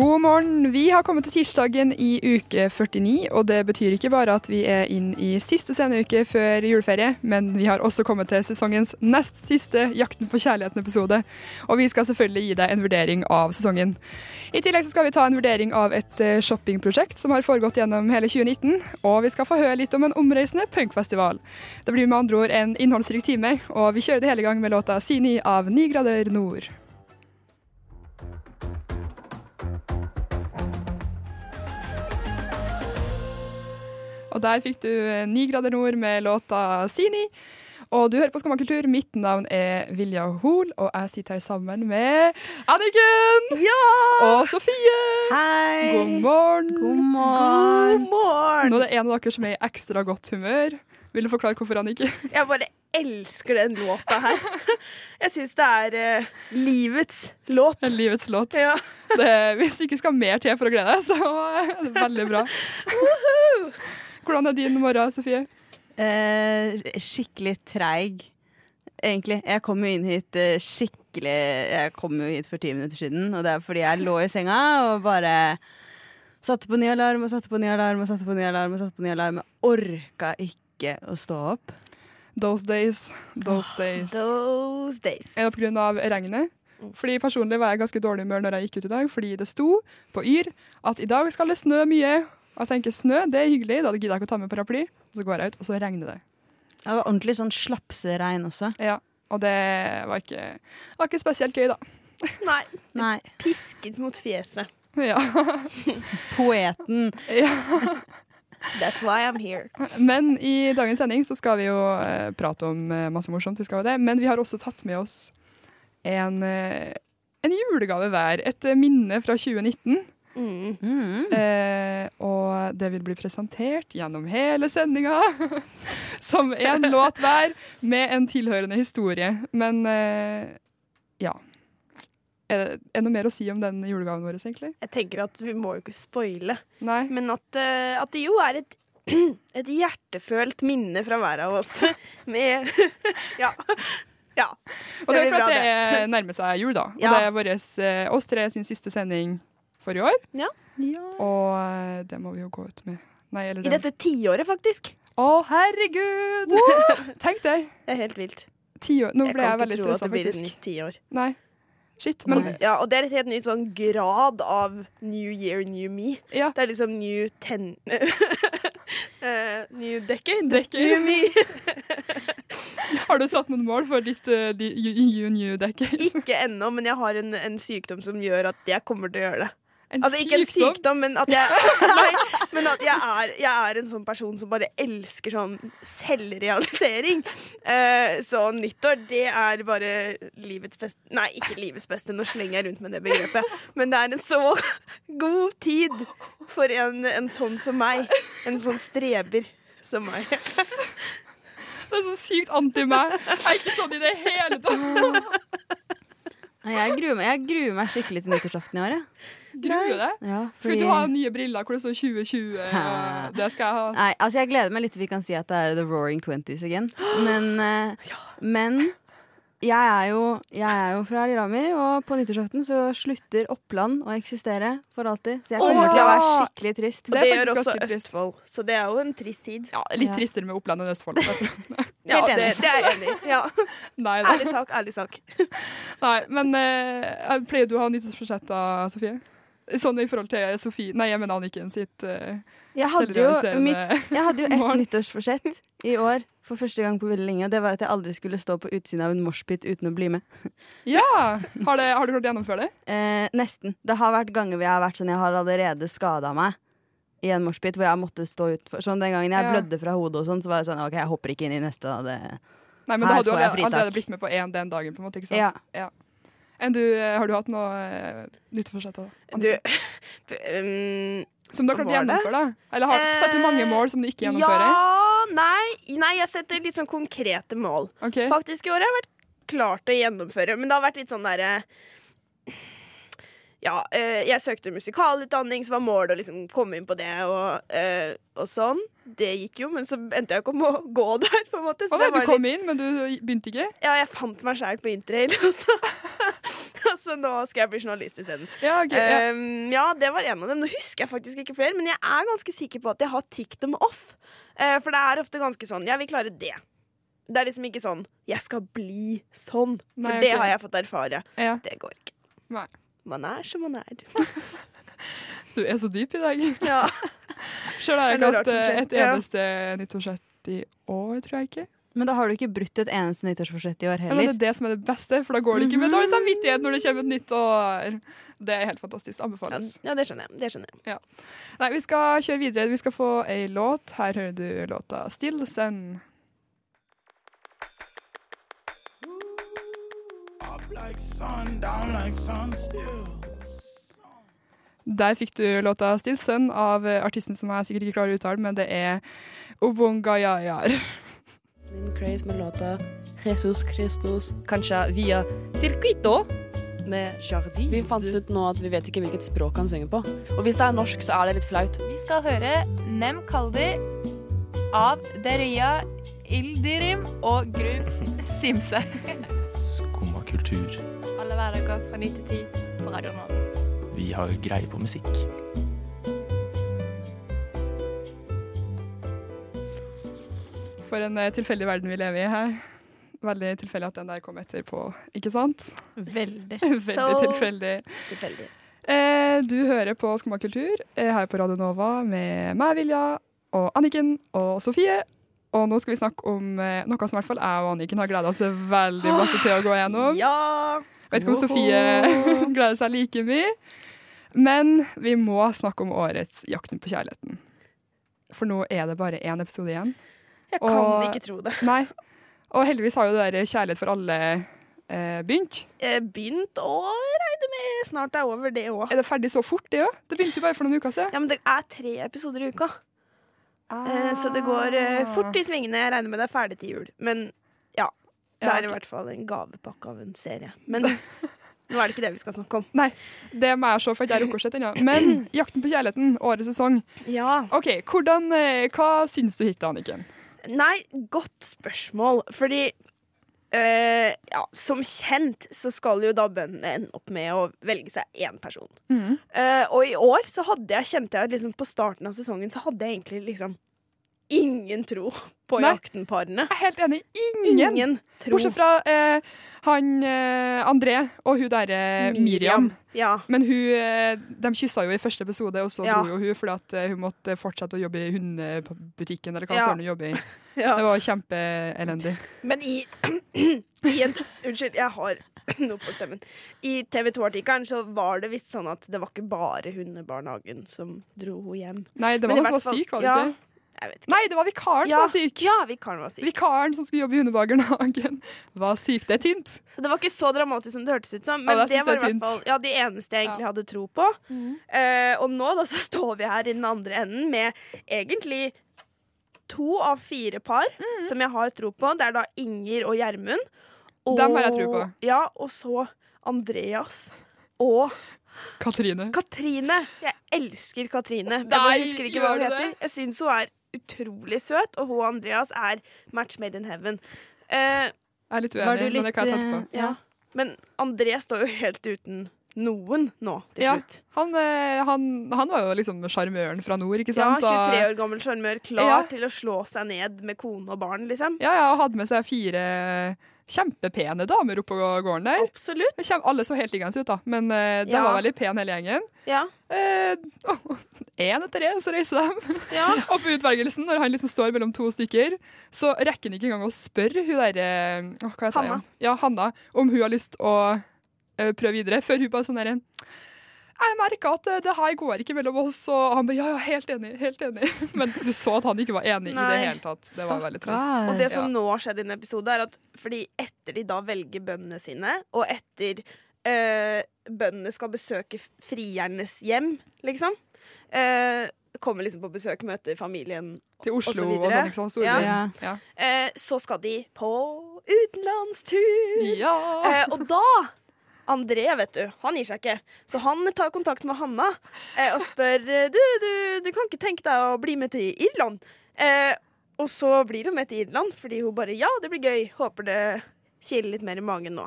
God morgen. Vi har kommet til tirsdagen i uke 49, og det betyr ikke bare at vi er inn i siste sceneuke før juleferie, men vi har også kommet til sesongens nest siste Jakten på kjærligheten-episode. Og vi skal selvfølgelig gi deg en vurdering av sesongen. I tillegg skal vi ta en vurdering av et eh, shoppingprosjekt som har foregått gjennom hele 2019, og vi skal få høre litt om en omreisende punkfestival. Det blir med andre ord en innholdsrik time, og vi kjører det hele gang med låta 'Sini' av 9 grader nord. Og der fikk du eh, Ni grader nord med låta Sini. Og du hører på Skamma kultur. Mitt navn er Vilja Hoel, og jeg sitter her sammen med Anniken og Sofie. Hei! God morgen. God morgen. Nå er det en av dere som er i ekstra godt humør. Vil du forklare hvorfor, Anniken? Jeg bare elsker den låta her. Jeg syns det er uh, livets låt. Livets låt. Ja. Det, hvis det ikke skal mer til for å glede deg, så er det veldig bra. Hvordan er din morgen, Sofie? Eh, skikkelig treig, egentlig. Jeg kom jo inn hit eh, skikkelig Jeg kom jo hit for ti minutter siden, og det er fordi jeg lå i senga og bare satte på ny alarm og satte på ny alarm og satte på ny alarm. og satte på ny alarm Jeg orka ikke å stå opp. Those days. Those days. Those days. Er det pga. regnet? Fordi Personlig var jeg ganske dårlig humør når jeg gikk ut i dag, fordi det sto på Yr at i dag skal det snø mye. Og jeg tenker snø, det er hyggelig, da gidder jeg ikke å ta med paraply. Og så går jeg ut, og så regner det. Det var ordentlig sånn slapseregn også. Ja, Og det var ikke, var ikke spesielt gøy, da. Nei. Nei. Pisket mot fjeset. Ja. Poeten. ja. That's why I'm here. Men i dagens sending så skal vi jo eh, prate om eh, masse morsomt. Vi skal jo det. Men vi har også tatt med oss en, eh, en julegave hver. Et minne fra 2019. Mm. Mm. Eh, og det vil bli presentert gjennom hele sendinga som én låt hver, med en tilhørende historie. Men eh, ja. Er det, noe mer å si om den julegaven vår, egentlig? Jeg tenker at vi må jo ikke spoile, Nei. men at, eh, at det jo er et et hjertefølt minne fra hver av oss. Med Ja. ja. Og det er fordi for at det nærmer seg jul, da. Og Ja. det er våres, eh, oss tre sin siste sending for i år. Ja. Og eh, det må vi jo gå ut med. Nei, eller I det. dette tiåret, faktisk. Å, herregud! Tenk deg. Det er helt vilt. Ti år. Nå Jeg ble faktisk. jeg kan ikke tro at det blir et faktisk. nytt tiår. Nei. Shit. Men Ja, og det er et helt nytt sånn grad av New Year, new me. ja. Det er liksom new ten... uh, new decade. Decade. New me. Har du satt noen mål for ditt uh, you, you new decade? Ikke ennå, men jeg har en, en sykdom som gjør at jeg kommer til å gjøre det. En Altså Ikke en sykdom, men at jeg, nei, men at jeg, er, jeg er en sånn person som bare elsker sånn selvrealisering. Uh, så nyttår, det er bare livets beste Nei, ikke livets beste, nå slenger jeg rundt med det begrepet. Men det er en så god tid for en, en sånn som meg. En sånn streber som meg. Det er så sykt anti meg. Jeg er ikke sånn i det hele tatt. Jeg gruer meg, jeg gruer meg skikkelig til nyttårsaften i år. jeg. Gruer du deg? Ja, Skal fordi- du ha nye briller hvor det står 2020? og Det skal jeg ha. Nei, altså jeg gleder meg litt til vi kan si at det er The Roaring Twenties igjen. Men, eh, men jeg, er jo, jeg er jo fra Lillehammer, og på nyttårsaften så slutter Oppland å eksistere for alltid. Så jeg kommer Åh! til å være skikkelig trist. Og Det det, gjør også Østfold, trist. Så det er jo en trist tid. Ja, litt Ja. tristere med Oppland enn Østfold. Ja, det, det er jeg enig i. Ja. Ærlig sak, ærlig sak. Nei, men uh, pleier du å ha nyttårsforsett da, Sofie? Sånn i forhold til Sofie Nei, jeg mener Anniken sitt uh, Jeg hadde jo, mitt, jeg hadde jo et nyttårsforsett i år for første gang på veldig lenge, og det var at jeg aldri skulle stå på utsiden av en moshpit uten å bli med. Ja! Har, det, har du klart å gjennomføre det? Eh, nesten. Det har vært ganger hvor jeg har vært sånn Jeg har allerede skada meg i en moshpit hvor jeg måtte stå utfor. Sånn den gangen jeg Ja. blødde fra hodet og sånn, så var jeg sånn OK, jeg hopper ikke inn i neste. Da. Det, Nei, men da hadde du allerede, allerede blitt med på én den dagen, på en måte. ikke sant? ja. Enn du, eh, har du hatt noe uh, nyttårsforsett? Du um, Som du har klart å gjennomføre? da? Eller har, setter du mange Eh, mål som du ikke gjennomfører? Ja, nei, nei, jeg setter litt sånn konkrete mål. Okay. Faktisk i år har jeg vært klart å gjennomføre, men det har vært litt sånn derre ja, eh, jeg søkte musikalutdanning, så var målet å liksom komme inn på det og, eh, og sånn. Det gikk jo, men så endte jeg ikke om å gå der, på en måte. Så Å nei, du kom litt, inn, men du begynte ikke? ja, jeg fant meg sjæl på interrail, og så, så nå skal jeg bli journalist isteden. Ja, okay, ja. Um, ja, det var en av dem. Nå husker jeg faktisk ikke flere, men jeg er ganske sikker på at jeg har ticked dem off. Uh, for det er ofte ganske sånn Jeg vil klare det. Det er liksom ikke sånn 'jeg skal bli sånn', for Nei, det har jeg fått erfare. ja. Det går ikke. Nei. Man er som man er. Du er så dyp i dag. Ja. Sjøl har jeg ikke hatt et eh, et Ja. eneste nyttårsforsett i år, tror jeg ikke. Men da har du ikke brutt et eneste nyttårsforsett i år Ja, men det er det som er det beste, for da går det ikke med dårlig samvittighet når det kommer et nytt år. Det er helt fantastisk. Ja, Anbefales. ja, det skjønner jeg. Det skjønner jeg. Nei, vi skal kjøre videre. Vi skal få ei låt. Her hører du låta 'Still Sun'. Der fikk du låta 'Still Sun' av eh, artisten som jeg sikkert ikke klarer å uttale, men det er Obongayayar. Slim Craze med låta Jesus Christus, kanskje via Circuito med Jardi. Vi fant ut nå at vi vet ikke hvilket språk han synger på. Og hvis det er norsk, så er det litt flaut. Vi skal høre Nem Kaldi av Deria Ildirim og Gru Simse. Hverdager fra 9 til 10 på Radio Nova. Vi har greie på musikk. For en eh, tilfeldig verden vi lever i her. Veldig tilfeldig at den der kom etterpå, ikke sant? Veldig. Veldig so tilfeldig. Tilfeldig. Eh, du hører på Skumma kultur eh, her på Radio Nova med meg, Vilja, og Anniken og Sofie. Og nå skal vi snakke om eh, noe som i hvert fall jeg og Anniken har gleda oss veldig masse til å gå gjennom. Ja! Vet ikke om Sofie gleder seg like mye. Men vi må snakke om årets Jakten på kjærligheten. For nå er det bare én episode igjen. Jeg kan Og- ikke tro det. Nei. Og heldigvis har jo det der Kjærlighet for alle eh, begynt. Begynt å regne med snart er over, det òg. Er det ferdig så fort, det òg? Det begynte jo bare for noen uker siden. Ja, men det er tre episoder i uka. Eh, Så det går eh, fort i svingene. Jeg regner med det er ferdig til jul. Men ja. Det er i hvert fall en gavepakke av en serie. Men nå er det ikke det vi skal snakke om. Nei, det må jeg se, for jeg har rukket å se ennå. Men 'Jakten på kjærligheten', årets sesong. Ja. OK, hvordan, eh, hva syns du hittil, Anniken? Nei, godt spørsmål. Fordi eh, ja, som kjent så skal jo da bøndene ende opp med å velge seg én person. Mm. Uh, og i år så hadde jeg, kjente jeg liksom på starten av sesongen så hadde jeg egentlig liksom ingen tro på Nei. jaktenparene. Jeg er helt enig. Ingen. Ingen tro. Bortsett fra eh, han eh, André og hun derre Miriam. Ja. Men hun, eh, de kyssa jo i første episode, og så Ja. dro jo hun fordi at eh, hun måtte fortsette å jobbe i hundebutikken. Eller hva Ja. hun jobber i. ja. Det var kjempeelendig. Men i, i en Unnskyld, jeg har noe på stemmen. I TV 2-artikkelen så var det visst sånn at det var ikke bare hundebarnehagen som dro henne hjem. Nei, det var noen som var syk, var det ikke? Nei, det var vikaren ja, som var syk. Ja, vikaren var syk. Vikaren som skulle jobbe i hundebarnehagen, var syk. Det er tynt. Så det var ikke så dramatisk som det hørtes ut som. Ja, Men det det, var var i er hvert fall ja, de eneste jeg egentlig hadde tro på. Eh, og nå da så står vi her i den andre enden med egentlig to av fire par som jeg har tro på. Det er da Inger og Gjermund. Dem har jeg tro på. Ja, og så Andreas og Katrine. Katrine. Jeg elsker Katrine. Jeg husker ikke hva hun heter. Jeg syns hun er utrolig søt, og hun og Andreas er match made in heaven. Eh, Jeg er litt uenig, litt, men det kan jeg ta etterpå. eh, ja. Men André står jo helt uten noen nå, til Ja, slutt. han, eh, han, han var jo liksom sjarmøren fra nord, ikke sant? Ja, 23 år gammel sjarmør, klar Ja. til å slå seg ned med kone og barn, liksom. Ja, ja, og hadde med seg fire kjempepene damer oppå gården der. Absolutt. Kjem- Alle så helt liggende ut, da, men uh, de Ja. var veldig pene hele gjengen. Ja. Én etter én så reiser de. ja. Og på utvelgelsen, når han liksom står mellom to stykker, så rekker han ikke engang å spørre hun derre Hva Hanna. Ja, Hanna, om hun har lyst å uh, prøve videre, før hun bare sånn derre jeg merka at eh, det her går ikke mellom oss, og han bare ja, ja, helt enig. helt enig. Men du så at han ikke var enig i det hele tatt. Det var veldig trist. Og det som Ja. nå har skjedd i en episode, er at fordi etter de da velger bøndene sine, og etter øh, bøndene skal besøke friernes hjem, liksom øh, Kommer liksom på besøk, møter familien, Til Og så Oslo og, sånn, ikke sant? Storby. Ja. Ja. eh, så skal de på utenlandstur! Ja. Eh, og da, André, vet du, han gir seg ikke. Så han tar kontakt med Hanna eh, og spør du, du, du kan ikke tenke deg å bli med til Irland. Eh, og så blir hun med til Irland fordi hun bare ja, det blir gøy. Håper det kiler litt mer i magen nå.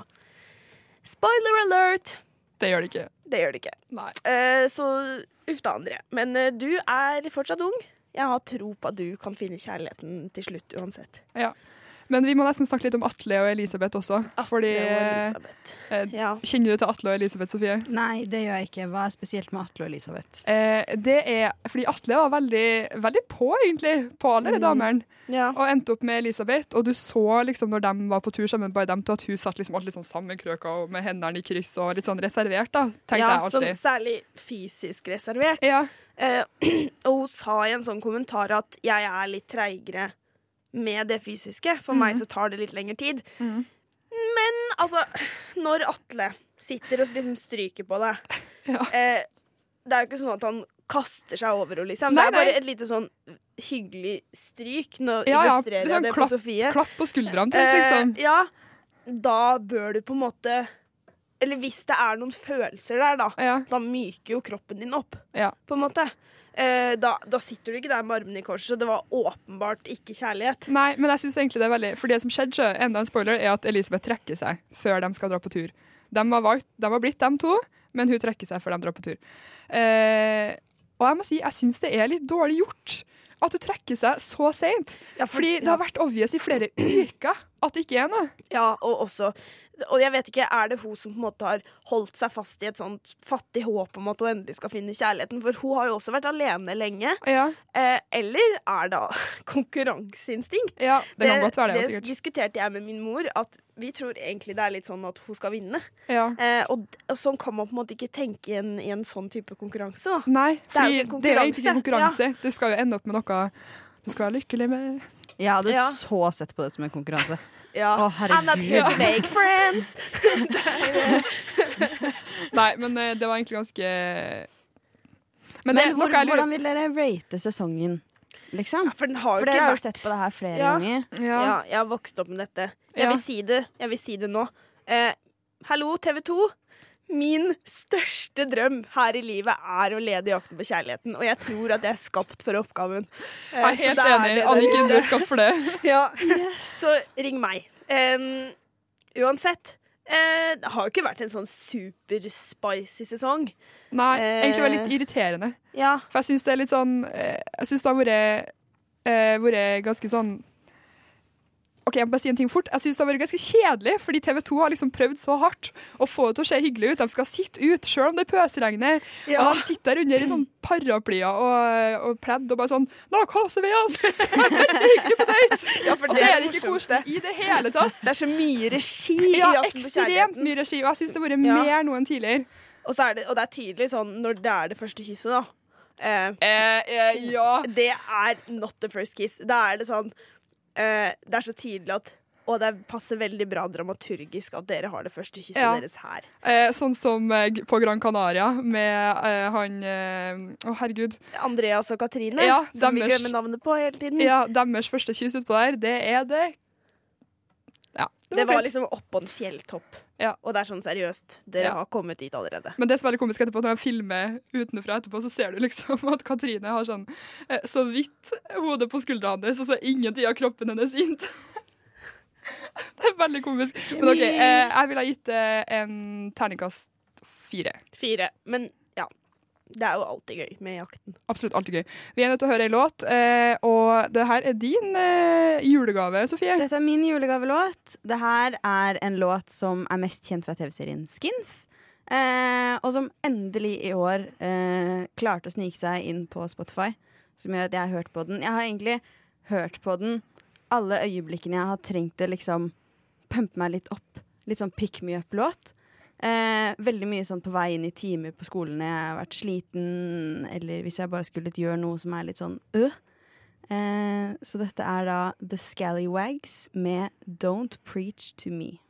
Spoiler alert! Det gjør det ikke. Det gjør det ikke. Eh, så uff da, André. Men eh, du er fortsatt ung. Jeg har tro på at du kan finne kjærligheten til slutt uansett. Ja. Men vi må nesten snakke litt om Atle og Elisabeth også. fordi Atle og Elisabeth. eh, Ja. Kjenner du til Atle og Elisabeth, Sofie? Nei, det gjør jeg ikke. Hva er spesielt med Atle og Elisabeth? Eh, det er fordi Atle var veldig, veldig på, egentlig, på alle de Mm. damene. Ja. Og endte opp med Elisabeth. Og du så liksom når de var på tur sammen, bare dem to, at hun satt liksom alltid sånn sammenkrøka og med hendene i kryss og litt sånn reservert, da. Tenkte ja, jeg sånn særlig fysisk reservert. Ja. Eh, og hun sa i en sånn kommentar at jeg er litt treigere med det fysiske. For meg så tar det litt lengre tid. Mm. Men altså, når Atle sitter og liksom stryker på deg Ja. eh, Det er jo ikke sånn at han kaster seg over henne, liksom. Nei, det er bare nei. et lite sånn hyggelig stryk. Nå Ja, ja, illustrerer sånn jeg det på Sofie. Klapp på skuldrene, til, liksom. Eh, ja, da bør du på en måte Eller hvis det er noen følelser der, da, Ja. da myker jo kroppen din opp, Ja. på en måte. Eh, da, da sitter du ikke der med armene i kors, så det var åpenbart ikke kjærlighet. Nei, men jeg synes egentlig det er veldig For det som skjedde, enda en spoiler, er at Elisabeth trekker seg før de skal dra på tur. De var, valgt, de var blitt dem to, men hun trekker seg før de drar på tur. Eh, og jeg må si, jeg syns det er litt dårlig gjort at hun trekker seg så seint. Ja, for- Fordi det har vært obvious i flere uker at det ikke er noe. Ja, og også Og jeg vet ikke, er det hun som på en måte har holdt seg fast i et sånt fattig håp om at hun endelig skal finne kjærligheten? For hun har jo også vært alene lenge. Ja, Eh, eller er det konkurranseinstinkt? ja det kan godt være det, det sikkert. diskuterte jeg med min mor, at vi tror egentlig det er litt sånn at hun skal vinne. Ja. Eh, og, og sånn kan man på en måte ikke tenke i en, i en sånn type konkurranse. Da. Nei, Det er jo ikke det er ikke konkurranse. Ja. Du skal jo ende opp med noe du skal være lykkelig med. Jeg hadde Ja. så sett på det som en konkurranse. Ja. Å, I'm not here to make friends! Nei, men eh, det var egentlig ganske Men, Men, det, hvor, lurer hvordan vil dere rate sesongen, liksom? For den har jo For ikke dere har jo sett på det her flere Ja. ganger. ja. Ja, jeg har vokst opp med dette. Jeg vil si det Jeg vil si det nå. Eh, hallo, TV 2. Min største drøm her i livet er å lede jakten på kjærligheten. Og jeg tror at jeg er skapt for oppgaven. Eh, Jeg er helt er enig. Anniken, du er skapt for det. Ja. Så ring meg. Um, uansett. Uh, det har jo ikke vært en sånn super-spicy sesong. Nei, uh, egentlig var det litt irriterende. Ja. For jeg syns det er litt sånn eh, Jeg syns det har vært eh, vært ganske sånn OK, jeg må bare si en ting fort. Jeg synes det har vært ganske kjedelig, fordi TV 2 har liksom prøvd så hardt å få det til å se hyggelig ut. De skal sitte ut, selv om det pøsregner. Ja. Og de sitter der under i sånn paraplyer og, og pledd og bare sånn Nå koser vi oss! Hyggelig på date! ja, Og så er det ikke koselig i det hele tatt. Det er så mye regi Ja, ekstremt mye regi, og jeg syns det har vært mer nå enn tidligere. Og, så er det, og det er tydelig sånn når det er det første kysset, da. Eh, Eh, eh, ja. det er not the first kiss. Da er det sånn eh, Det er så tydelig at Og det passer veldig bra dramaturgisk at dere har det første kysset Ja. deres her. Eh, sånn som eh, på Gran Canaria med eh, han eh, Å, herregud. Andreas og Katrine, Ja, som vi glemmer navnet på hele tiden. Ja, deres første kyss utpå der, det er det Ja. det var fint. liksom oppå en fjelltopp. Ja. Og det er sånn seriøst. Dere Ja. har kommet dit allerede. Men det som er litt komisk etterpå, når jeg filmer utenfra etterpå, så ser du liksom at Katrine har sånn eh, så vidt hodet på skuldra hans, og så ingenting av kroppen hennes inn. det er veldig komisk. Men OK, eh, jeg ville ha gitt det en terningkast fire. Fire. Men. Det er jo alltid gøy med jakten. Absolutt alltid gøy. Vi er nødt til å høre en låt, eh, og det her er din eh, julegave, Sofie. Dette er min julegavelåt. Det her er en låt som er mest kjent fra TV-serien Skins. Eh, og som endelig i år eh, klarte å snike seg inn på Spotify. Som gjør at jeg har hørt på den. Jeg har egentlig hørt på den alle øyeblikkene jeg har trengt å liksom pumpe meg litt opp. Litt sånn pick me up-låt. Eh, veldig mye sånn på vei inn i timer på skolen når jeg har vært sliten, eller hvis jeg bare skulle gjøre noe som er litt sånn øh. Eh, så dette er da The Scallywags med Don't Preach to Me.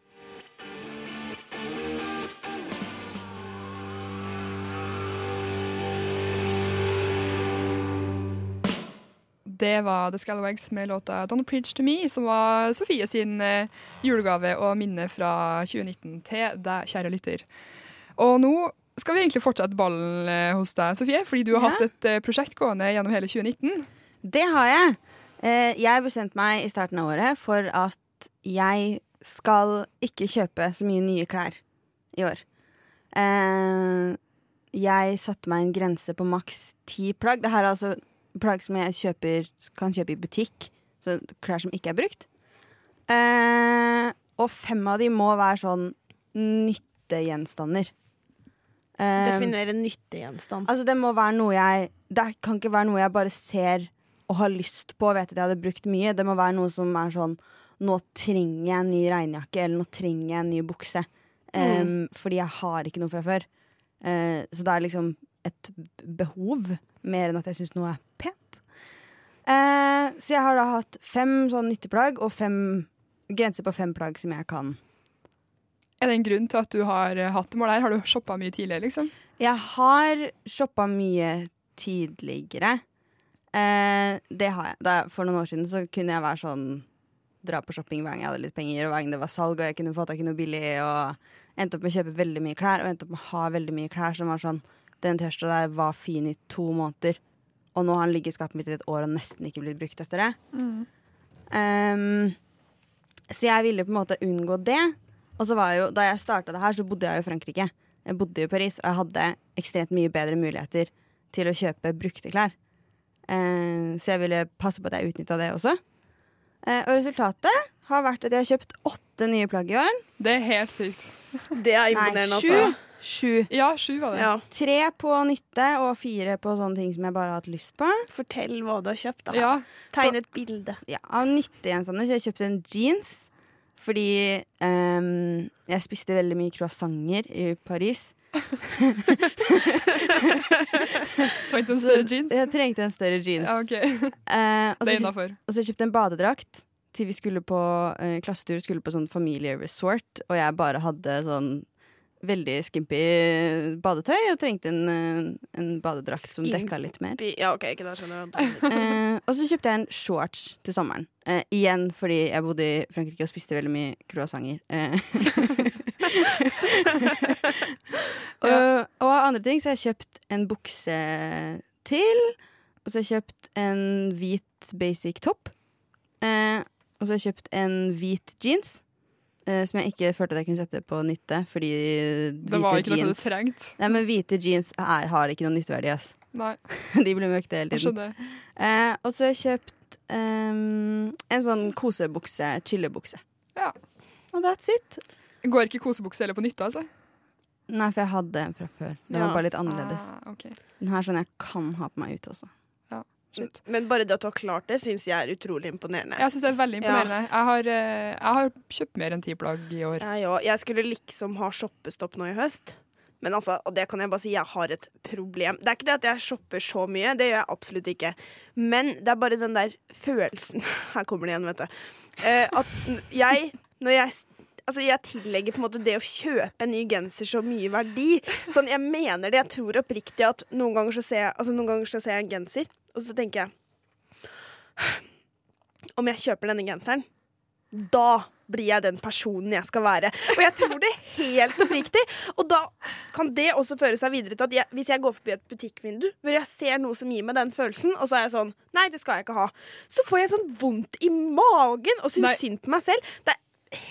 Det var The Scalawags med låta 'Don't Preach To Me', som var Sofie sin eh, julegave og minne fra 2019 til deg, kjære lytter. Og nå skal vi egentlig fortsette ballen eh, hos deg, Sofie, fordi du har Ja. hatt et eh, prosjekt gående gjennom hele 2019. Det har jeg. Jeg bestemte meg i starten av året for at jeg skal ikke kjøpe så mye nye klær i år. Jeg satte meg en grense på maks ti plagg. Det her er altså plagg som jeg kjøper, kan kjøpe i butikk. Så klær som ikke er brukt. Eh, og fem av de må være sånn nyttegjenstander. Eh, Definere nyttegjenstand. Altså det må være noe jeg Det kan ikke være noe jeg bare ser og har lyst på og vet at jeg hadde brukt mye. Det må være noe som er sånn Nå trenger jeg en ny regnjakke, eller nå trenger jeg en ny bukse. Um, Fordi jeg har ikke noe fra før. Eh, så det er liksom et behov, mer enn at jeg syns noe er pent. Eh, så jeg har da hatt fem sånn nytteplagg og fem grenser på fem plagg som jeg kan Er det en grunn til at du har eh, hatt det målet her? Har du shoppa mye tidligere, liksom? Jeg har shoppa mye tidligere. Eh, det har jeg. Da, for noen år siden så kunne jeg være sånn Dra på shopping hver gang jeg hadde litt penger, og hver gang det var salg og jeg kunne få tak i noe billig. Og endte opp med å kjøpe veldig mye klær, og endte opp med å ha veldig mye klær som var sånn Den T-skjorta der var fin i to måneder, og nå har han ligget i skapet mitt i et år og nesten ikke blitt brukt etter det. Ehm, så jeg ville på en måte unngå det. Og så var jeg jo, da jeg starta det her, så bodde jeg jo i Frankrike. Jeg bodde jo i Paris, og jeg hadde ekstremt mye bedre muligheter til å kjøpe brukte klær. Uh, så jeg ville passe på at jeg utnytta det også. Uh, og resultatet har vært at jeg har kjøpt åtte nye plagg i år. Det er helt sykt. Det er Nei, imponerende. sju. altså. Sju. Ja, sju var det. Ja. Tre på nytte og fire på sånne ting som jeg bare har hatt lyst på. Fortell hva du har kjøpt. da Ja, Tegn et bilde. Ja, Av nyttegjenstander har jeg kjøpt en jeans. Fordi um, jeg spiste veldig mye croissanter i Paris. Trengte en større jeans? Jeg trengte en større jeans. Ja, okay. uh, og, Det er så, innafor. og så kjøpte jeg en badedrakt til vi skulle på uh, klassetur, skulle på sånn familieresort, og jeg bare hadde sånn veldig skimpy badetøy og trengte en, eh, en badedrakt som dekka litt mer. Ja, ok, ikke det, skjønner jeg. Eh, og så kjøpte jeg en shorts til sommeren. Eh, igjen fordi jeg bodde i Frankrike og spiste veldig mye croissanter. Eh. og, og av andre ting så har jeg kjøpt en bukse til. Og så har jeg kjøpt en hvit basic topp. Eh, og så har jeg kjøpt en hvit jeans. Eh, som jeg ikke følte at jeg kunne sette på nytte, fordi Det var ikke noe du trengte. Nei, men hvite jeans er, har ikke noe nytteverdi, ass. Nei, De blir møkte hele jeg tiden. skjønner. Eh, og så har jeg kjøpt ehm, en sånn kosebukse, chillebukse. Ja. Og that's it. Går ikke kosebukse heller på nytte, altså? Nei, for jeg hadde en fra før. Den Ja. var bare litt annerledes. Ah, ok. Den her er sånn jeg kan ha på meg ute også. Shit. Men bare det at du har klart det, syns jeg er utrolig imponerende. Jeg syns det er veldig imponerende. Jeg, har, eh, jeg har kjøpt mer enn ti plagg i år. Jeg, jeg skulle liksom ha shoppestopp nå i høst. Men altså, og det kan jeg bare si, jeg har et problem. Det er ikke det at jeg shopper så mye, det gjør jeg absolutt ikke. Men det er bare den der følelsen Her kommer det igjen, vet du. Eh, at jeg, når jeg Altså, jeg tillegger på en måte det å kjøpe en ny genser så mye verdi. Sånn, Jeg mener det. Jeg tror oppriktig at noen ganger så ser jeg, altså, noen ganger så ser jeg en genser, og så tenker jeg Om jeg kjøper denne genseren, da blir jeg den personen jeg skal være. Og jeg tror det helt oppriktig. Og da kan det også føre seg videre til at jeg, hvis jeg går forbi et butikkvindu hvor jeg ser noe som gir meg den følelsen, og så er jeg sånn Nei, det skal jeg ikke ha. Så får jeg sånn vondt i magen og syns synd på meg selv. Det er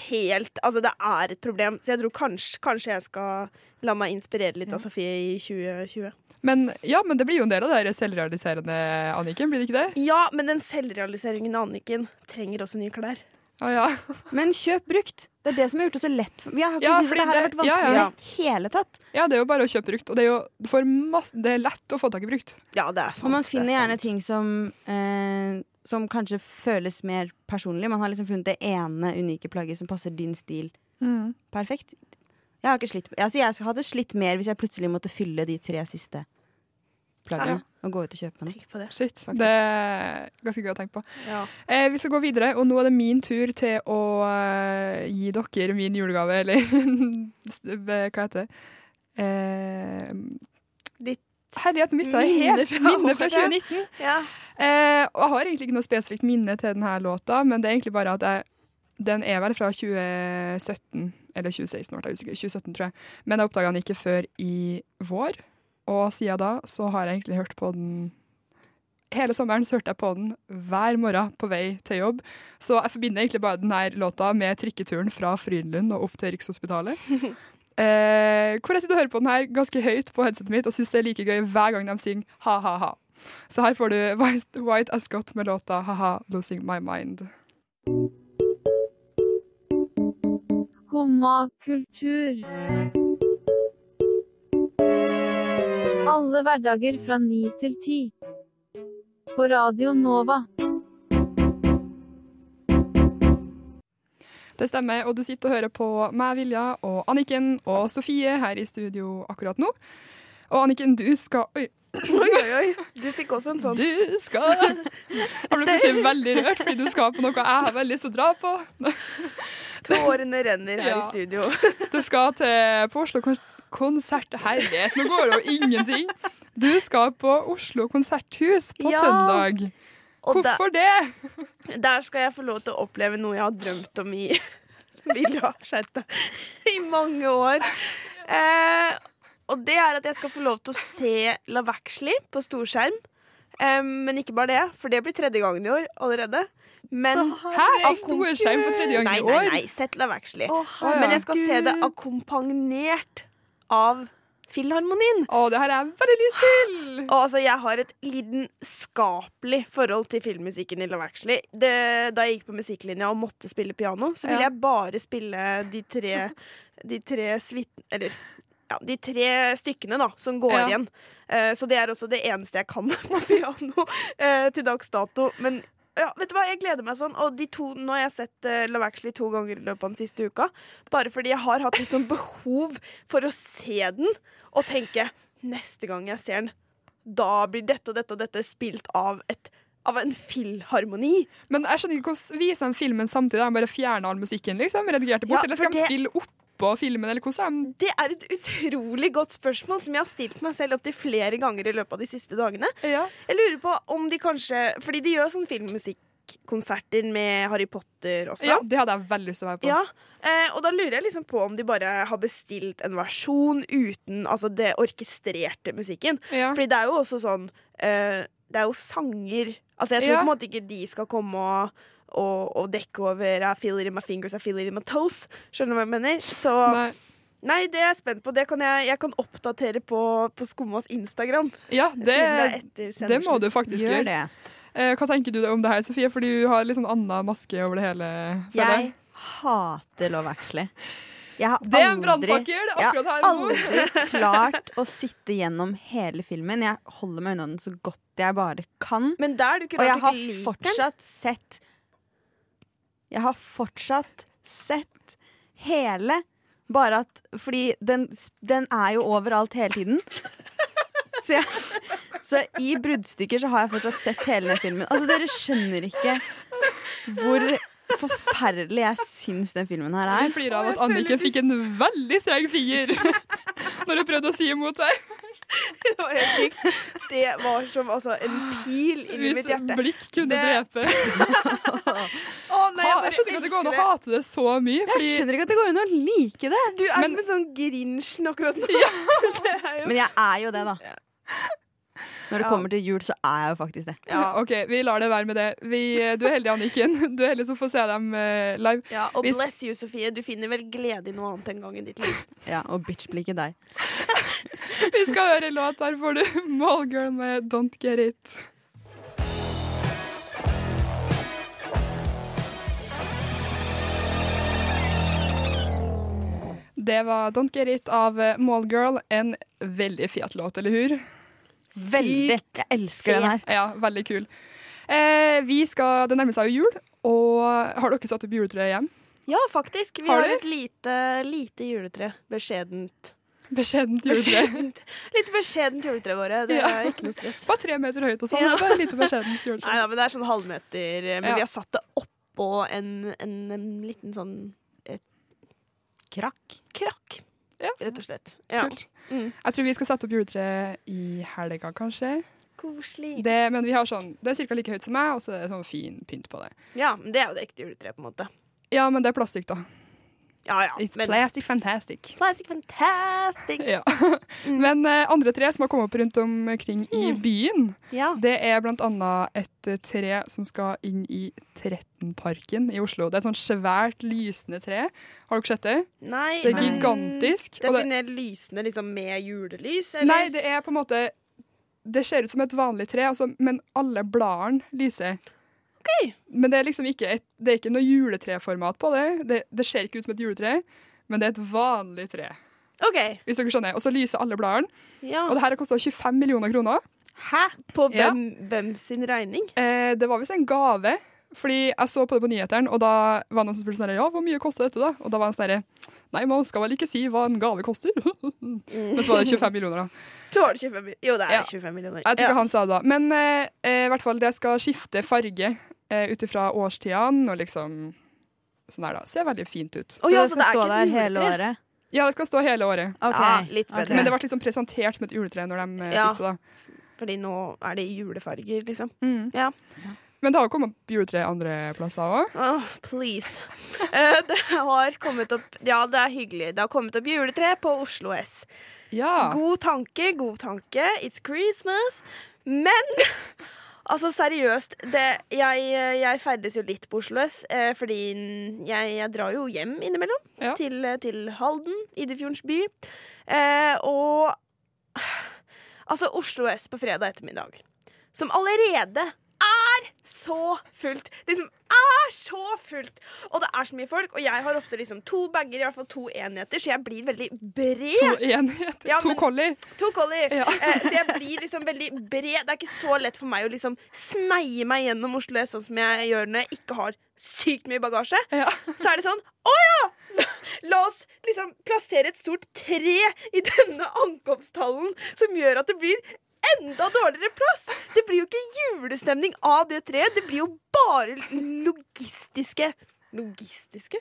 helt Altså, det er et problem. Så jeg tror kanskje, kanskje jeg skal la meg inspirere litt av Sofie i 2020. Men ja, men det blir jo en del av det selvrealiserende Anniken, blir det ikke det? Ja, men den selvrealiseringen av Anniken trenger også nye klær. Ah, ja. Men kjøp brukt! Det er det som har gjort det så lett. Vi jeg har ikke Ja, syntes det her har vært vanskelig ja, i ja. det hele tatt. ja, det er jo bare å kjøpe brukt. Og det er jo du masse, det er lett å få tak i brukt. Ja, det er sant. Og man er finner gjerne ting som, eh, som kanskje føles mer personlig. Man har liksom funnet det ene unike plagget som passer din stil perfekt. Jeg har ikke slitt altså Jeg hadde slitt mer hvis jeg plutselig måtte fylle de tre siste plaggene. Og gå ut og kjøpe noe. Det. Shit. Det er ganske gøy å tenke på. Ja. Eh, vi skal gå videre, og nå er det min tur til å uh, gi dere min julegave, eller hva heter det? Eh, Ditt Herlighet, mista jeg minne helt! Minnet Minne fra 2019. Ja. Eh, og jeg har egentlig ikke noe spesifikt minne til denne låta, men det er egentlig bare at jeg, den er vel fra 2017, eller 2016, ble jeg usikker, 2017 tror jeg. Men jeg oppdaga den ikke før i vår, og siden da så har jeg egentlig hørt på den Hele sommeren så hørte jeg på den hver morgen på vei til jobb. Så jeg forbinder egentlig bare denne låta med trikketuren fra Frydenlund og opp til Rikshospitalet. Eh, hvor jeg sitter og hører på den her ganske høyt på headsetet mitt og syns det er like gøy hver gang de synger ha-ha-ha. Så her får du White, Ascot med låta Ha-ha, Losing My Mind. Skumma kultur. Alle hverdager fra ni til ti. På Radio Nova. Det stemmer, og du sitter og hører på meg, Vilja, og Anniken og Sofie her i studio akkurat nå. Og Anniken, du skal Oi. Oi, oi, oi. Du fikk også en sånn. Du skal Jeg ble plutselig veldig rørt fordi du skal på noe jeg har veldig lyst til å dra på. Tårene renner her Ja. i studio. Du skal til på Oslo konsert. Herlighet, nå går det jo ingenting. Du skal på Oslo konserthus på Ja. søndag. Og der- Hvorfor det? Der skal jeg få lov til å oppleve noe jeg har drømt om i i mange år. Eh, og det er at jeg skal få lov til å se Actually på storskjerm. Eh, men ikke bare det, for det blir tredje gangen i år allerede. Men Hæ? Av storskjerm for tredje gangen i år? Nei, nei, nei. sett herregud. Men jeg skal se det akkompagnert av Filharmonien. Å, det har jeg veldig lyst til! Og altså, jeg har et lidenskapelig forhold til filmmusikken i Love Actually. Det, da jeg gikk på musikklinja og måtte spille piano, så ville Ja. jeg bare spille de tre, de tre svit... Eller ja, de tre stykkene da, som går Ja. igjen. Uh, så det er også det eneste jeg kan på piano uh, til dags dato. Men ja, vet du hva, jeg gleder meg sånn. Og de to, nå har jeg sett uh, Love Actually to ganger i løpet av den siste uka. Bare fordi jeg har hatt litt sånn behov for å se den og tenke neste gang jeg ser den, da blir dette og dette og dette spilt av, et, av en filharmoni. Men jeg skjønner ikke hvordan viser de filmen samtidig? De bare fjerner all musikken, liksom? Redigerte bort? Ja, eller skal de det- spille oppå filmen, eller hvordan de Det er et utrolig godt spørsmål som jeg har stilt meg selv opptil flere ganger i løpet av de siste dagene. Ja. Jeg lurer på om de kanskje Fordi de gjør sånn filmmusikkonserter med Harry Potter også. Ja, det hadde jeg veldig lyst til å være på. Ja, eh, og da lurer jeg liksom på om de bare har bestilt en versjon uten altså det orkestrerte musikken. Ja. Fordi det er jo også sånn eh, Det er jo sanger Altså Jeg tror Ja. på en måte ikke de skal komme og, og, og dekke over I feel it in my fingers, I feel it in my toes. Skjønner du hva jeg mener? Så Nei. Nei, det er jeg spent på. Det kan jeg, jeg kan oppdatere på, på Skummas Instagram. Ja, det, det det må du faktisk gjøre. det. Eh, hva tenker du om det her, Sofie? For du har litt sånn annen maske over det hele. Jeg hater Love Actually. Jeg har Det er en brannfakkel Jeg har aldri klart å sitte gjennom hele filmen. Jeg holder meg unna den så godt jeg bare kan. Men er du ikke Og jeg har liker fortsatt sett Jeg har fortsatt sett hele. Bare at Fordi den, den er jo overalt hele tiden. Så, jeg, så i bruddstykker så har jeg fortsatt sett hele den filmen. Altså Dere skjønner ikke hvor forferdelig jeg syns den filmen her er. Jeg er. flirer av at Anniken fikk en veldig streng finger når hun prøvde å si imot deg. Det var helt sykt. Det var som altså, en pil Hvis mitt hjerte. blikk kunne Det- drepe. oh, nei, Ha, jeg skjønner ikke at det går an å hate det så mye. Jeg skjønner ikke at det går an å like det. Du er Men- som en sånn Grinchen akkurat nå. Jo Men jeg er jo det, da. Når det Ja. kommer til jul, så er jeg jo faktisk det. ja. OK, vi lar det være med det. Vi, du er heldig, Anniken. Du er heldig som får se dem eh, live. Ja, og Hvis- bless you, Sofie. Du finner vel glede i noe annet en gang i ditt liv. Ja, Og bitch blir ikke deg. Vi skal høre låt. Der får du Mallgirl med Don't Get It. Det var Don't Get It av eh, Mallgirl. En veldig fet låt, eller hur? Veldig. Jeg elsker den her. Ja, veldig kul. Eh, vi skal, Det nærmer seg jo jul, og har dere satt opp juletre igjen? Ja, faktisk. Vi Har har, et lite, lite juletre. Beskjedent. Beskjedent juletre. Beskjedent. Litt beskjedent juletre våre. Det Ja. er ikke noe stress. Bare tre meter høyt og sånn. Ja. Bare lite beskjedent Nei ja, men det er sånn halvmeter. Men Ja. vi har satt det oppå en, en, en liten sånn Krakk. krakk, Ja. rett og slett. Ja. Kult. Mm. Jeg tror vi skal sette opp juletre i helga, kanskje. koselig. Det, men vi har sånn, det er ca. like høyt som meg, og så er det sånn fin pynt på det. Ja, men det er jo det ekte juletreet, på en måte. Ja, men det er plastikk, da. Ja, ja. It's men- plastic fantastic. Plastic fantastic. Ja. Men uh, andre tre som har kommet opp rundt omkring i byen, Ja. det er blant annet et eh, tre som skal inn i Trettenparken i Oslo. Det er et sånn svært lysende tre. Har dere sett det? Nei, Det er men gigantisk. Definer lysende liksom med julelys, eller? Nei, det er på en måte Det ser ut som et vanlig tre, altså, men alle bladene lyser. Men det er liksom ikke, et, det er ikke noe juletreformat på det. det. Det ser ikke ut som et juletre, men det er et vanlig tre. OK. Hvis dere skjønner. Og så lyser alle bladene. Ja. Og det her har kosta 25 millioner kroner. Hæ? På Ja. hvem, hvem sin regning? Eh, det var visst en gave. Fordi jeg så på det på nyhetene, og da var noen som spurte sånn Ja, hvor mye kosta dette, da? Og da var han sånn Nei, man skal vel ikke si hva en gave koster? Men så var det 25 millioner, da. Det 25 mi- Jo, det er Ja. 25 millioner. Jeg tror ikke Ja. han sa det da. Men eh, eh, i hvert fall, det skal skifte farge eh, ut ifra årstidene, og liksom sånn der, da. Ser veldig fint ut. Oh, ja, det så skal det er stå ikke der hele juletre? året? Ja, det skal stå hele året. Okay. Ja, litt ok. bedre. Men det ble liksom presentert som et juletre når de eh, Ja. fikk det, da. Fordi nå er det i julefarger, liksom. Mm. Ja. Men det har jo kommet opp juletre andre plasser òg. Åh, please. Eh, det har kommet opp Ja, det er hyggelig. Det har kommet opp juletre på Oslo S. Ja. God tanke, god tanke. It's Christmas. Men altså, seriøst. Det, jeg, jeg ferdes jo litt på Oslo S, eh, fordi jeg, jeg drar jo hjem innimellom. Ja. Til, til Halden, Idefjordens by. Eh, og altså, Oslo S på fredag ettermiddag, som allerede er så fullt. Liksom er så fullt. Og det er så mye folk, og jeg har ofte liksom to bager, i hvert fall to enheter, så jeg blir veldig bred. To enheter. Ja, to men- collie. To collie. Ja. Eh, så jeg blir liksom veldig bred. Det er ikke så lett for meg å liksom sneie meg gjennom Oslo S sånn som jeg gjør når jeg ikke har sykt mye bagasje. Ja. Så er det sånn Å ja! La oss liksom plassere et stort tre i denne ankomsthallen som gjør at det blir enda dårligere plass. Det blir jo ikke julestemning av det treet. Det blir jo bare logistiske Logistiske?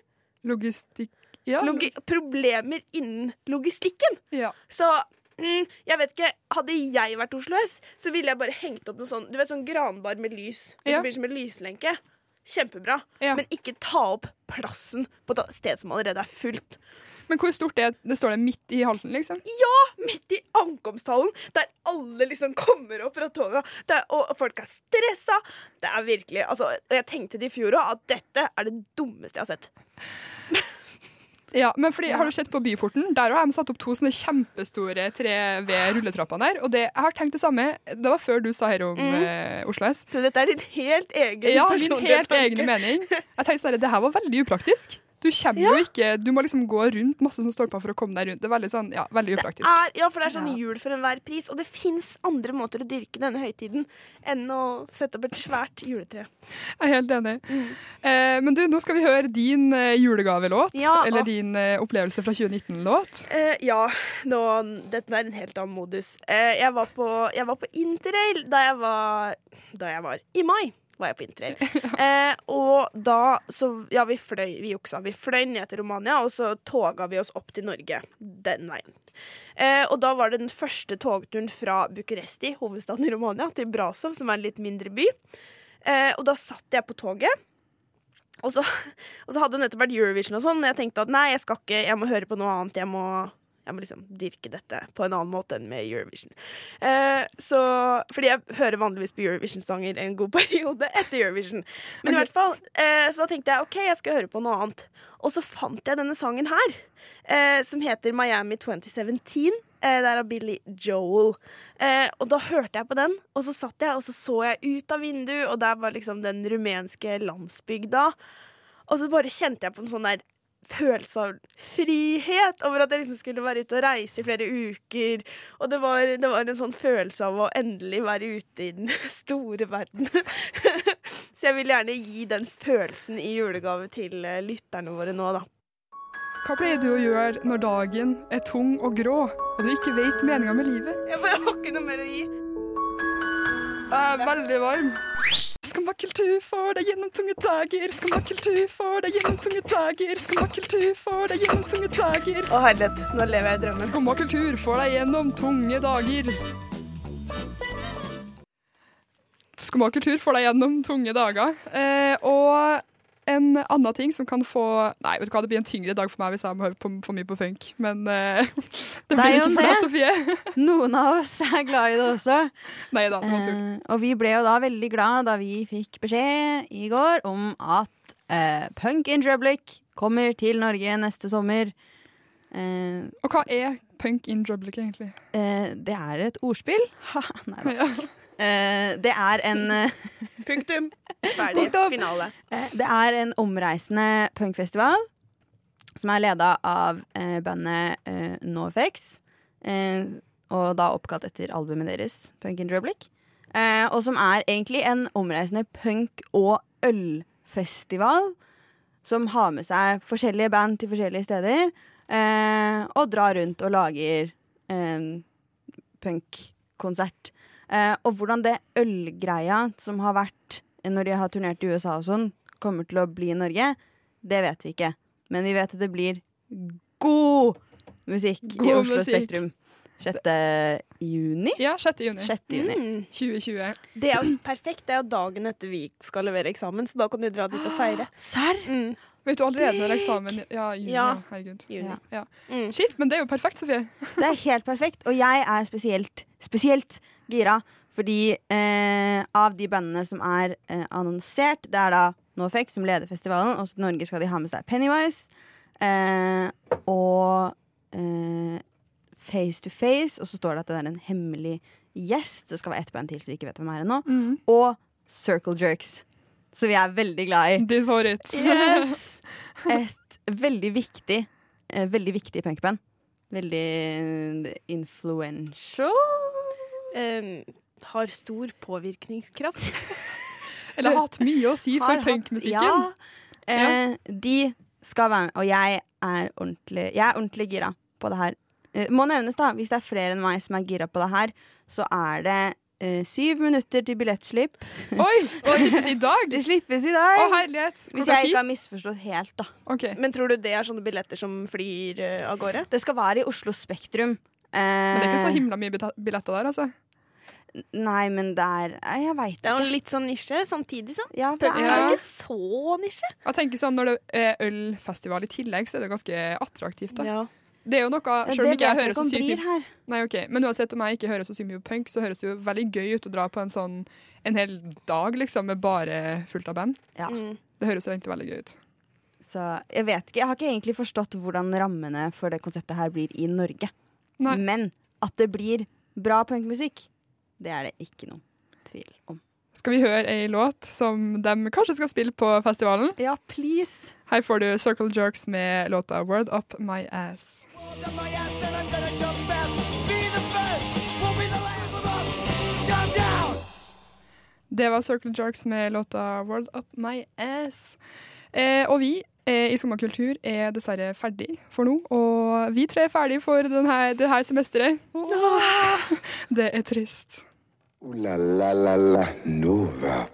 Logistikk ja. Logi problemer innen logistikken. ja. Så mm, jeg vet ikke, Hadde jeg vært Oslo S, så ville jeg bare hengt opp noe sånn Du vet sånn granbar med lys. Og Ja. så blir det som en lyslenke. Kjempebra. Ja. Men ikke ta opp plassen på et sted som allerede er fullt. Men hvor stort er det? Står det midt i halten, liksom? Ja! Midt i ankomsthallen, der alle liksom kommer opp fra toga. Det og folk er stressa. Det er virkelig altså, Jeg tenkte det i fjor òg, at dette er det dummeste jeg har sett. Ja, men fordi, Har du sett på Byporten? Der har de satt opp to sånne kjempestore tre ved rulletrappene der. Og det, jeg har tenkt det samme. Det var før du sa her om eh, Oslo S. Så dette er din helt egen Ja, min helt tanke. egne mening. Jeg tenkte sånn, Det her var veldig upraktisk. Du kommer jo ikke, du må liksom gå rundt masse som står på for å komme deg rundt. Det er veldig sånn, ja, veldig upraktisk. er, ja, for det er sånn jul for enhver pris. Og det fins andre måter å dyrke denne høytiden enn å sette opp et svært juletre. Jeg er helt enig. Eh, men du, nå skal vi høre din eh, julegavelåt. Ja, eller din eh, opplevelse fra 2019-låt. Eh, ja, nå, dette er en helt annen modus. Eh, jeg, var på, jeg var på interrail da jeg var, da jeg var i mai. Var jeg på interrail. Eh, og da så Ja, vi fløy, vi juksa. Vi fløy ned til Romania, og så toga vi oss opp til Norge den veien. Eh, og da var det den første togturen fra Bucuresti, hovedstaden i Romania, til Brasov, som er en litt mindre by. Eh, og da satt jeg på toget. Og så, og så hadde det nettopp vært Eurovision og sånn, men jeg tenkte at nei, jeg skal ikke, jeg må høre på noe annet. Jeg må, jeg må liksom dyrke dette på en annen måte enn med Eurovision. Eh, så, fordi jeg hører vanligvis på Eurovision-sanger en god periode etter Eurovision. Men i hvert fall, eh, så da tenkte jeg OK, jeg skal høre på noe annet. Og så fant jeg denne sangen her, eh, som heter Miami 2017. Eh, det er av Billy Joel. Eh, og da hørte jeg på den, og så satt jeg og så så jeg ut av vinduet, og der var liksom den rumenske landsbygda. Og så bare kjente jeg på en sånn der følelse av frihet over at jeg liksom skulle være ute og reise i flere uker. Og det var, det var en sånn følelse av å endelig være ute i den store verden. Så jeg vil gjerne gi den følelsen i julegave til eh, lytterne våre nå, da. Hva pleier du å gjøre når dagen er tung og grå, og du ikke vet meninga med livet? Jeg bare har ikke noe mer å gi. Jeg er veldig varm. Skummakultur får deg gjennom tunge dager. Skummakultur får deg gjennom tunge dager. Skummakultur får deg gjennom tunge dager. Å herlighet, nå lever jeg i drømmen. Skummakultur får deg gjennom tunge dager. Skummakultur får deg gjennom tunge dager. Eh, og en annen ting som kan få Nei, vet du hva, det blir en tyngre dag for meg hvis jeg må høre på, for mye på funk, men uh, det blir ikke for deg. Sofie. Noen av oss er glad i det også. Nei da, det var tull. Uh, og vi ble jo da veldig glad da vi fikk beskjed i går om at uh, Punk in Drublic kommer til Norge neste sommer. Eh, Og hva er punk in Drublic, egentlig? eh, det er et ordspill. Ha, nei da. Ja. Eh, det er en eh, Punktum. Ferdig. Finale. Eh, Det er en omreisende punkfestival som er leda av eh, bandet eh. Eh, og da oppkalt etter albumet deres, Punk in Drublic. Eh, og som er egentlig en omreisende punk- og ølfestival. Som har med seg forskjellige band til forskjellige steder. Eh, og drar rundt og lager punkkonsert. Eh, og hvordan det ølgreia som har vært når de har turnert i USA og sånn, kommer til å bli i Norge, det vet vi ikke. Men vi vet at det blir god musikk i Oslo musikk. Spektrum. 6. juni? Ja, 6. juni 6. juni. Mm. 2020. Det er jo perfekt. Det er jo dagen etter vi skal levere eksamen, så da kan du dra dit og feire. Serr? Mm. Vet du allerede når eksamen Ja, juni. Ja. Ja. Herregud. Juni. Ja. Mm. Shit, men det er jo perfekt, Sofie. Det er helt perfekt. Og jeg er spesielt, spesielt gira, fordi eh, av de bandene som er eh, annonsert, det er da NoFX som leder festivalen, og så til Norge skal de ha med seg Pennywise. Eh, og eh, Face to Face, og så står det at det er en hemmelig gjest. Det skal være ett band til, så vi ikke vet hvem er ennå. Mm. Og Circle Jerks. Så vi er veldig glad i. Din favoritt. Yes! Et veldig viktig, eh, veldig viktig punkband. Veldig eh, influential. Em, har stor påvirkningskraft. Eller hatt mye å si for punkmusikken. Ja. Eh, de skal være med, og jeg er ordentlig Jeg er ordentlig gira på det her. Eh, må nevnes, da, hvis det er flere enn meg som er gira på det her, så er det eh, syv minutter til billettslipp. Oi! Og det slippes i dag! Det slippes i Å, herlighet! hvis jeg ikke har misforstått helt, da. Okay. Men tror du det er sånne billetter som flyr eh, av gårde? Det skal være i Oslo Spektrum. Men det er ikke så Eh, himla mye billetter der, altså. Nei, men det er eh, Jeg veit Det er jo litt sånn nisje, samtidig sånn. Ja, det er er ikke så nisje. Jeg tenker sånn, Når det er ølfestival i tillegg, så er det ganske attraktivt. da. Ja. Det er jo noe, selv om ikke jeg hører ikke så sykt mye her. Nei, ok. Men uansett om jeg ikke hører så sykt mye på punk, så høres det jo veldig gøy ut å dra på en sånn en hel dag liksom, med bare fullt av band. Ja. Mm. Det høres jo egentlig veldig gøy ut. Så jeg vet ikke, jeg har ikke egentlig forstått hvordan rammene for det konseptet her blir i Norge. Nei. Men at det blir bra punkmusikk, det er det ikke noen tvil om. Skal vi høre ei låt som de kanskje skal spille på festivalen? Ja, please. Her får du Circle Jerks med låta Word Up My Ass. Det var Circle Jerks med låta World Up My Ass. Eh, og vi eh, i Skumma kultur er dessverre ferdig for nå. Og vi tre er ferdig for denne, det her semesteret. Det er trist. Ooh la la la la Nova.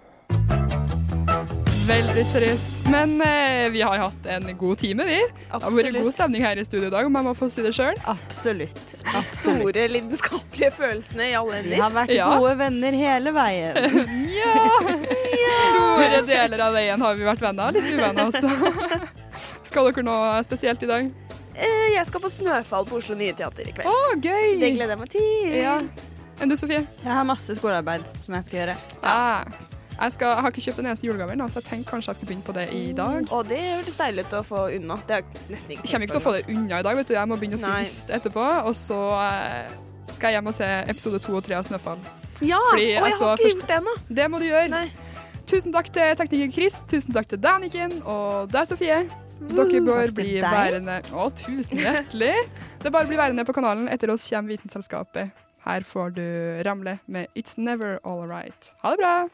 Veldig trist. Men eh, vi har hatt en god time, vi. Det har vært god stemning her i studio i dag, om jeg må få si det sjøl. Absolutt. De store lidenskapelige følelsene i alle Vi ender. har vært Ja. gode venner hele veien. Ja. Store deler av veien har vi vært venner. Litt uvenner, altså. Skal dere noe spesielt i dag? Eh, Jeg skal på Snøfall på Oslo Nye Teater i kveld. Å, gøy! Det gleder jeg meg til. Ja. Enn du, Sofie? Jeg har masse skolearbeid som jeg skal gjøre. Ja. Jeg, skal, jeg har ikke kjøpt en eneste julegave ennå, så jeg tenkte kanskje jeg skulle begynne på det i dag. Og det hørtes deilig ut å få unna. Det er nesten ikke Jeg kommer ikke til å få det unna i dag, vet du. Jeg må begynne å skrive liste etterpå, og så eh, skal jeg hjem og se episode to og tre av Snøfall. Ja, Fordi og jeg altså, har ikke gjort det ennå. Det må du gjøre. Nei. Tusen takk til tekniker Chris, tusen takk til Daniken og deg, Sofie. Dere bør bli deg. værende Å, tusen hjertelig. Det er bare å bli værende på kanalen. Etter oss kommer Vitenselskapet. Her får du Ramle med It's Never All Right. Ha det bra!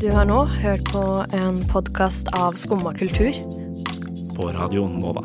Du har nå hørt på en podkast av Skumma kultur. På Radio Nova.